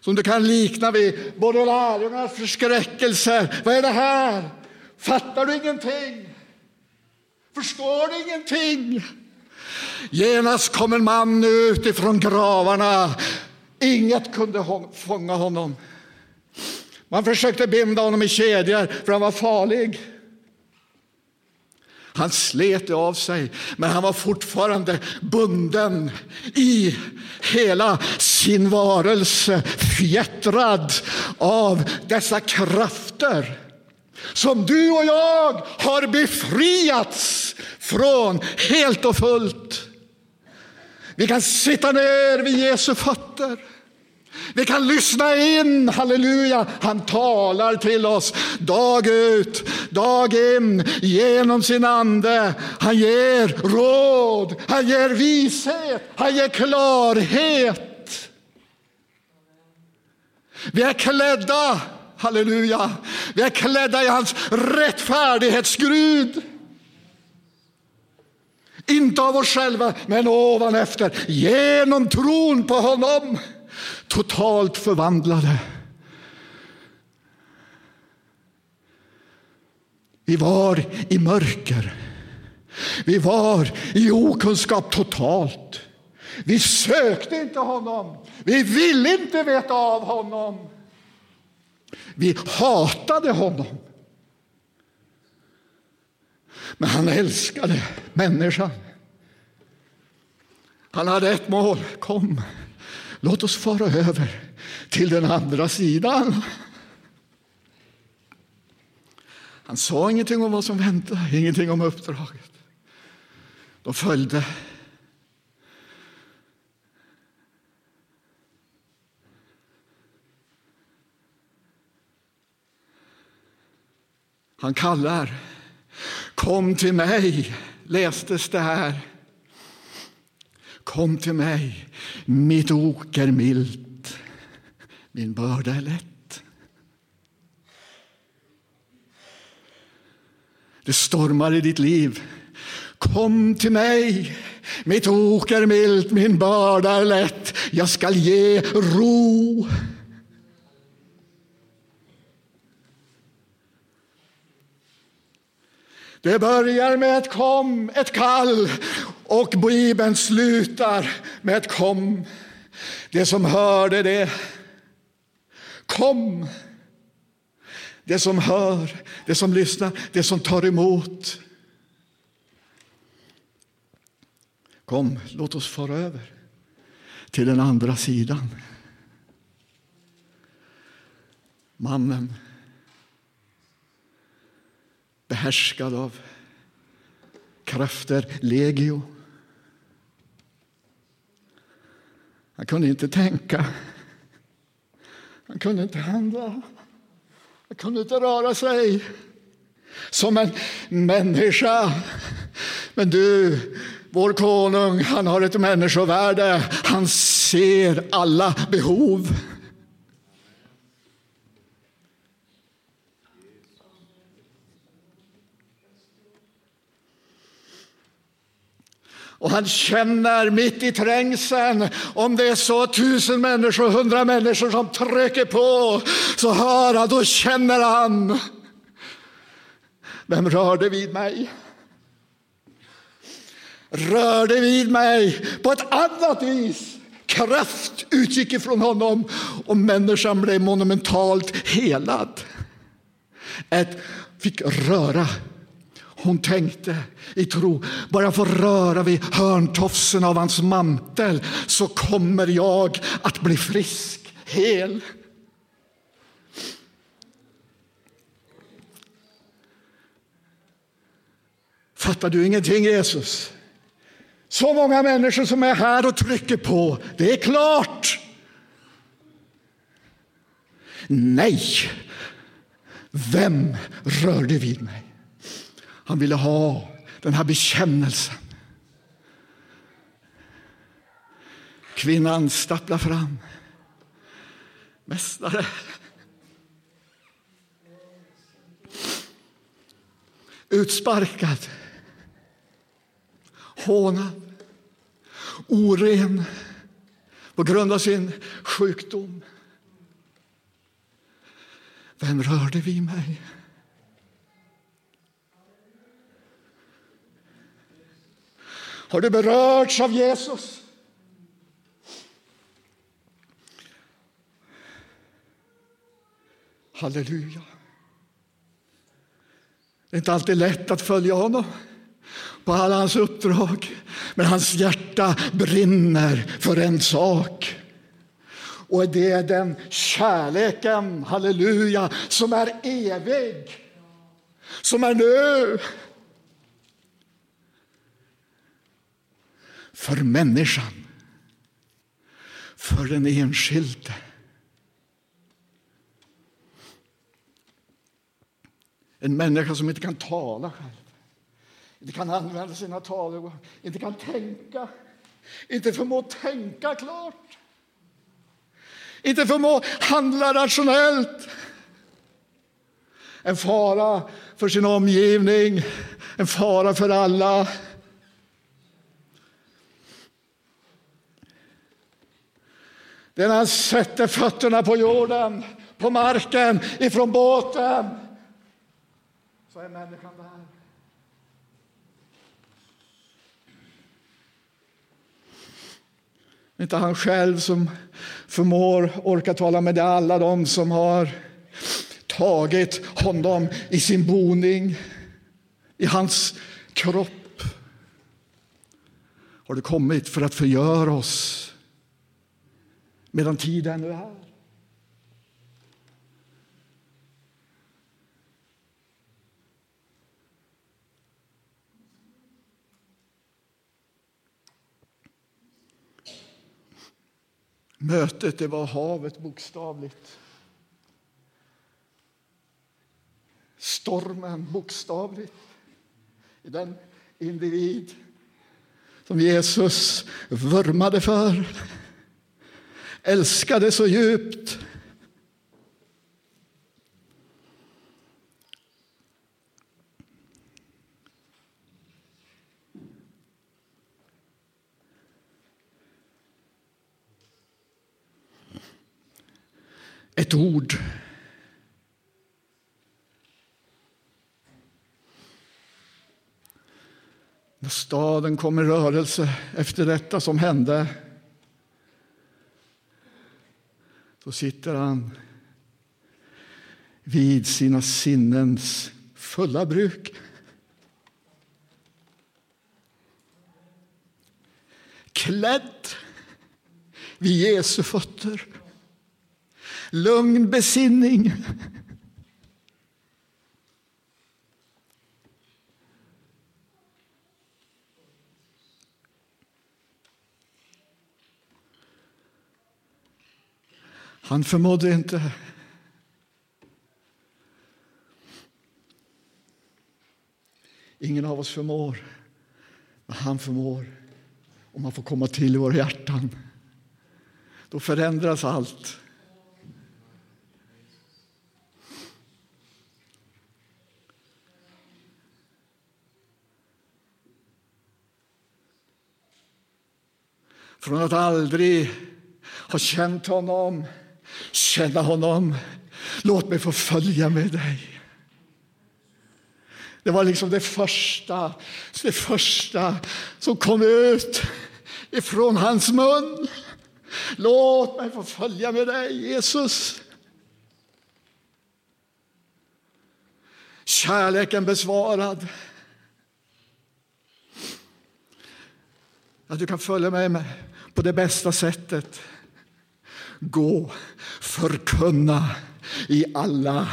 som du kan likna vid både lärjungarnas förskräckelse. Vad är det här? Fattar du ingenting? Förstår du ingenting? Genast kom en man ut ifrån gravarna. Inget kunde fånga honom. Man försökte binda honom i kedjor, för han var farlig. Han slet det av sig, men han var fortfarande bunden i hela sin varelse, fjättrad av dessa krafter som du och jag har befriats från helt och fullt. Vi kan sitta ner vid Jesu fötter. Vi kan lyssna in, halleluja. Han talar till oss dag ut, dag in genom sin ande. Han ger råd, han ger vishet, han ger klarhet. Vi är klädda, halleluja, vi är klädda i hans rättfärdighetsgrud. Inte av oss själva, men ovan efter genom tron på honom totalt förvandlade. Vi var i mörker. Vi var i okunskap totalt. Vi sökte inte honom. Vi ville inte veta av honom. Vi hatade honom. Men han älskade människan. Han hade ett mål. Kom, låt oss fara över till den andra sidan. Han sa ingenting om vad som väntade, ingenting om uppdraget. De följde. Han kallar. Kom till mig, lästes det här. Kom till mig, mitt ok är milt, min börda är lätt. Det stormar i ditt liv. Kom till mig, mitt ok är milt, min börda är lätt. Jag skall ge ro. Det börjar med ett kom, ett kall och Bibeln slutar med ett kom. Det som hörde det kom. Det som hör, det som lyssnar, det som tar emot. Kom, låt oss fara över till den andra sidan. Mannen behärskad av krafter, legio. Han kunde inte tänka. Han kunde inte handla. Han kunde inte röra sig som en människa. Men du, vår konung, han har ett människovärde. Han ser alla behov. Och han känner mitt i trängseln, om det är så tusen människor, hundra människor som trycker på, så hör han, då känner han. Vem rörde vid mig? Rörde vid mig på ett annat vis. Kraft utgick ifrån honom och människan blev monumentalt helad. Ett fick röra hon tänkte i tro, bara jag får röra vid hörntofsen av hans mantel så kommer jag att bli frisk, hel. Fattar du ingenting, Jesus? Så många människor som är här och trycker på. Det är klart. Nej. Vem rörde vid mig? Han ville ha den här bekännelsen. Kvinnan stapplar fram. Mästare. Utsparkad. Hånad. Oren på grund av sin sjukdom. Vem rörde vid mig? Har du berörts av Jesus? Halleluja. Det är inte alltid lätt att följa honom på alla hans uppdrag. Men hans hjärta brinner för en sak. Och det är den kärleken, halleluja, som är evig. Som är nu. För människan, för den enskilde. En människa som inte kan tala själv, inte kan använda sina talor, inte kan tänka, inte förmå tänka klart, inte förmå handla rationellt. En fara för sin omgivning, en fara för alla. Det är när han sätter fötterna på jorden, på marken, ifrån båten. Så är människan där. inte han själv som förmår orka tala med alla de som har tagit honom i sin boning, i hans kropp. Har du kommit för att förgöra oss? Medan tid ännu är? Mötet det var havet bokstavligt. Stormen bokstavligt i den individ som Jesus vurmade för, älskade så djupt. Ett ord. När staden kom i rörelse efter detta som hände så sitter han vid sina sinnens fulla bruk. Klädd vid Jesu fötter lugn besinning. Han förmådde inte Ingen av oss förmår, men han förmår. Om man får komma till i våra hjärtan, då förändras allt. Från att aldrig ha känt honom, känna honom. Låt mig få följa med dig. Det var liksom det första, det första som kom ut ifrån hans mun. Låt mig få följa med dig, Jesus. Kärleken besvarad. Att du kan följa med mig på det bästa sättet. Gå, förkunna i alla,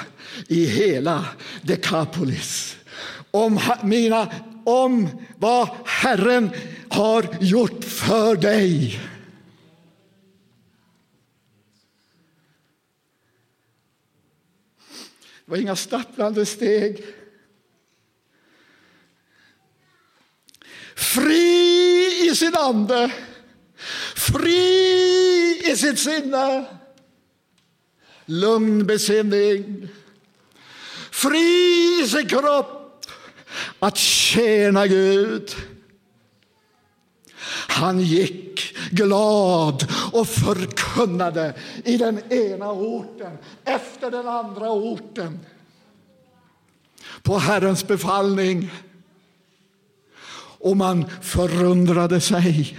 i hela Dekapolis om, mina, om vad Herren har gjort för dig. Det var inga stapplande steg. Fri i sin ande, fri i sitt sinne. Lugn besinning, fri i sin kropp att tjäna Gud. Han gick glad och förkunnade i den ena orten efter den andra orten på Herrens befallning och man förundrade sig.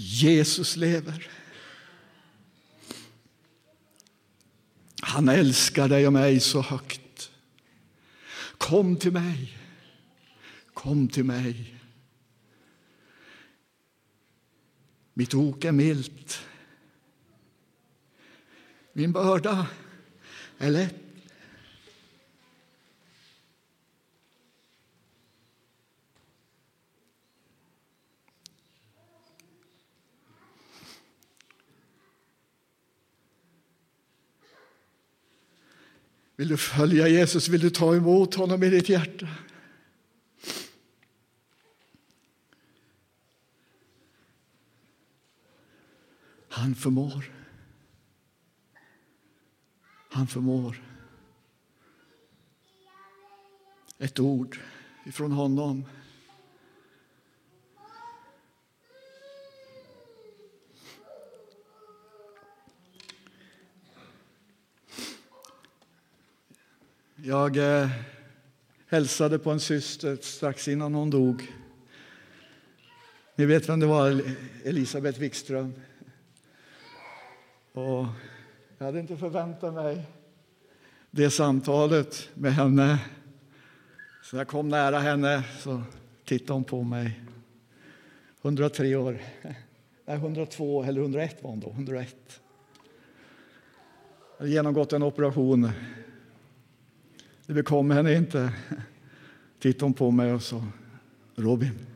Jesus lever. Han älskar dig och mig så högt. Kom till mig. Kom till mig. Mitt ok är milt. Min börda är lätt. Vill du följa Jesus? Vill du ta emot honom i ditt hjärta? Han förmår. Han förmår. Ett ord ifrån honom. Jag eh, hälsade på en syster strax innan hon dog. Ni vet vem det var, Elisabeth Wikström. Och jag hade inte förväntat mig det samtalet med henne. Så jag kom nära henne så tittade hon på mig. 103 år. Nej, 102 eller 101 var hon då. 101. Jag hade genomgått en operation. Det bekom henne inte. Tittade hon på mig och sa Robin,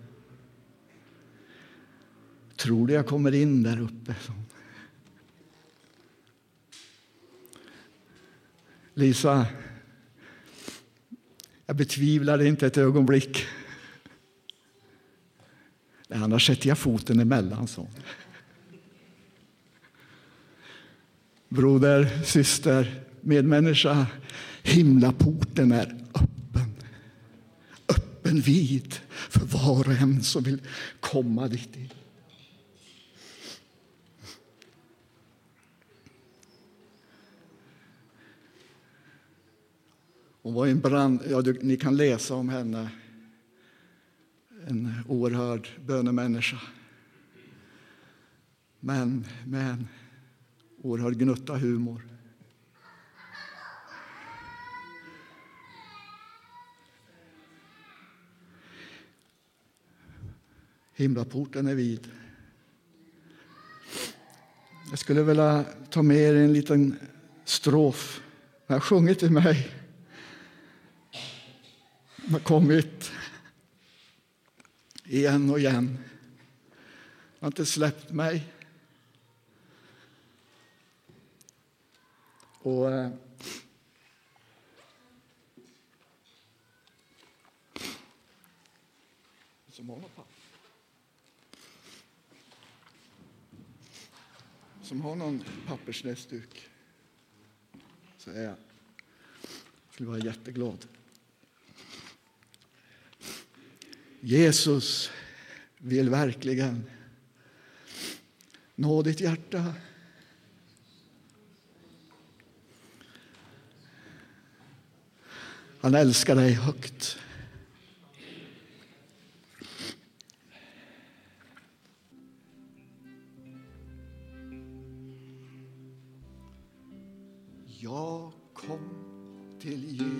tror du jag kommer in där uppe? Lisa, jag betvivlar inte ett ögonblick. Annars sätter jag foten emellan, så. Broder, syster, medmänniska, himlaporten är öppen. Öppen vid för var och en som vill komma dit. In. Hon var en brand, ja, ni kan läsa om henne. En oerhörd bönemänniska. Men med en oerhörd gnutta humor. Himlaporten är vid. Jag skulle vilja ta med er en liten strof. Jag har sjungit till mig har kommit igen och igen. har inte släppt mig. Och eh, som har som har någon pappersnäsduk så är jag skulle vara jätteglad. Jesus vill verkligen nå ditt hjärta. Han älskar dig högt. Till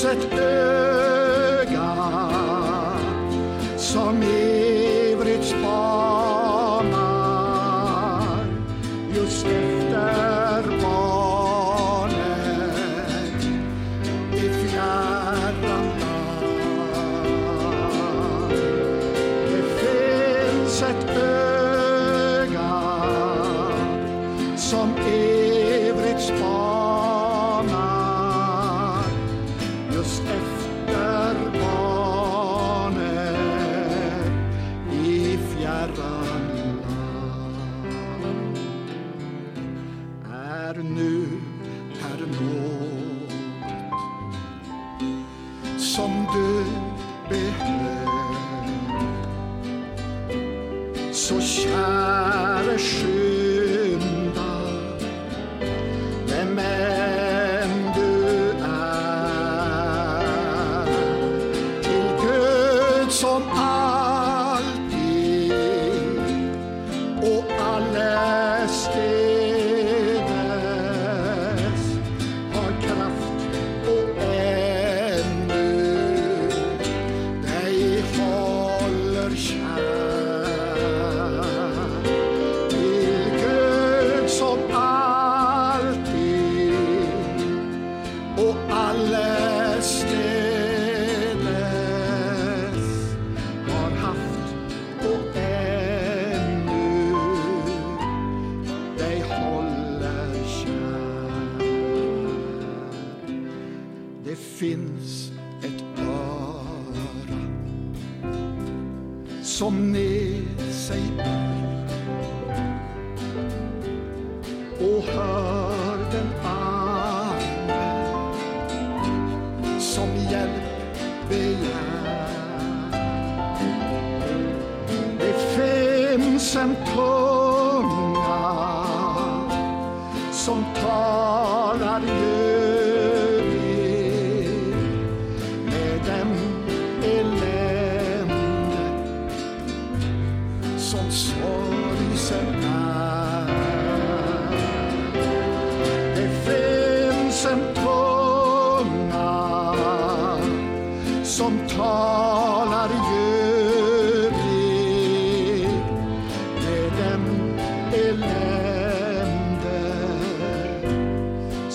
finns ett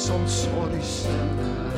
som sorgsen är.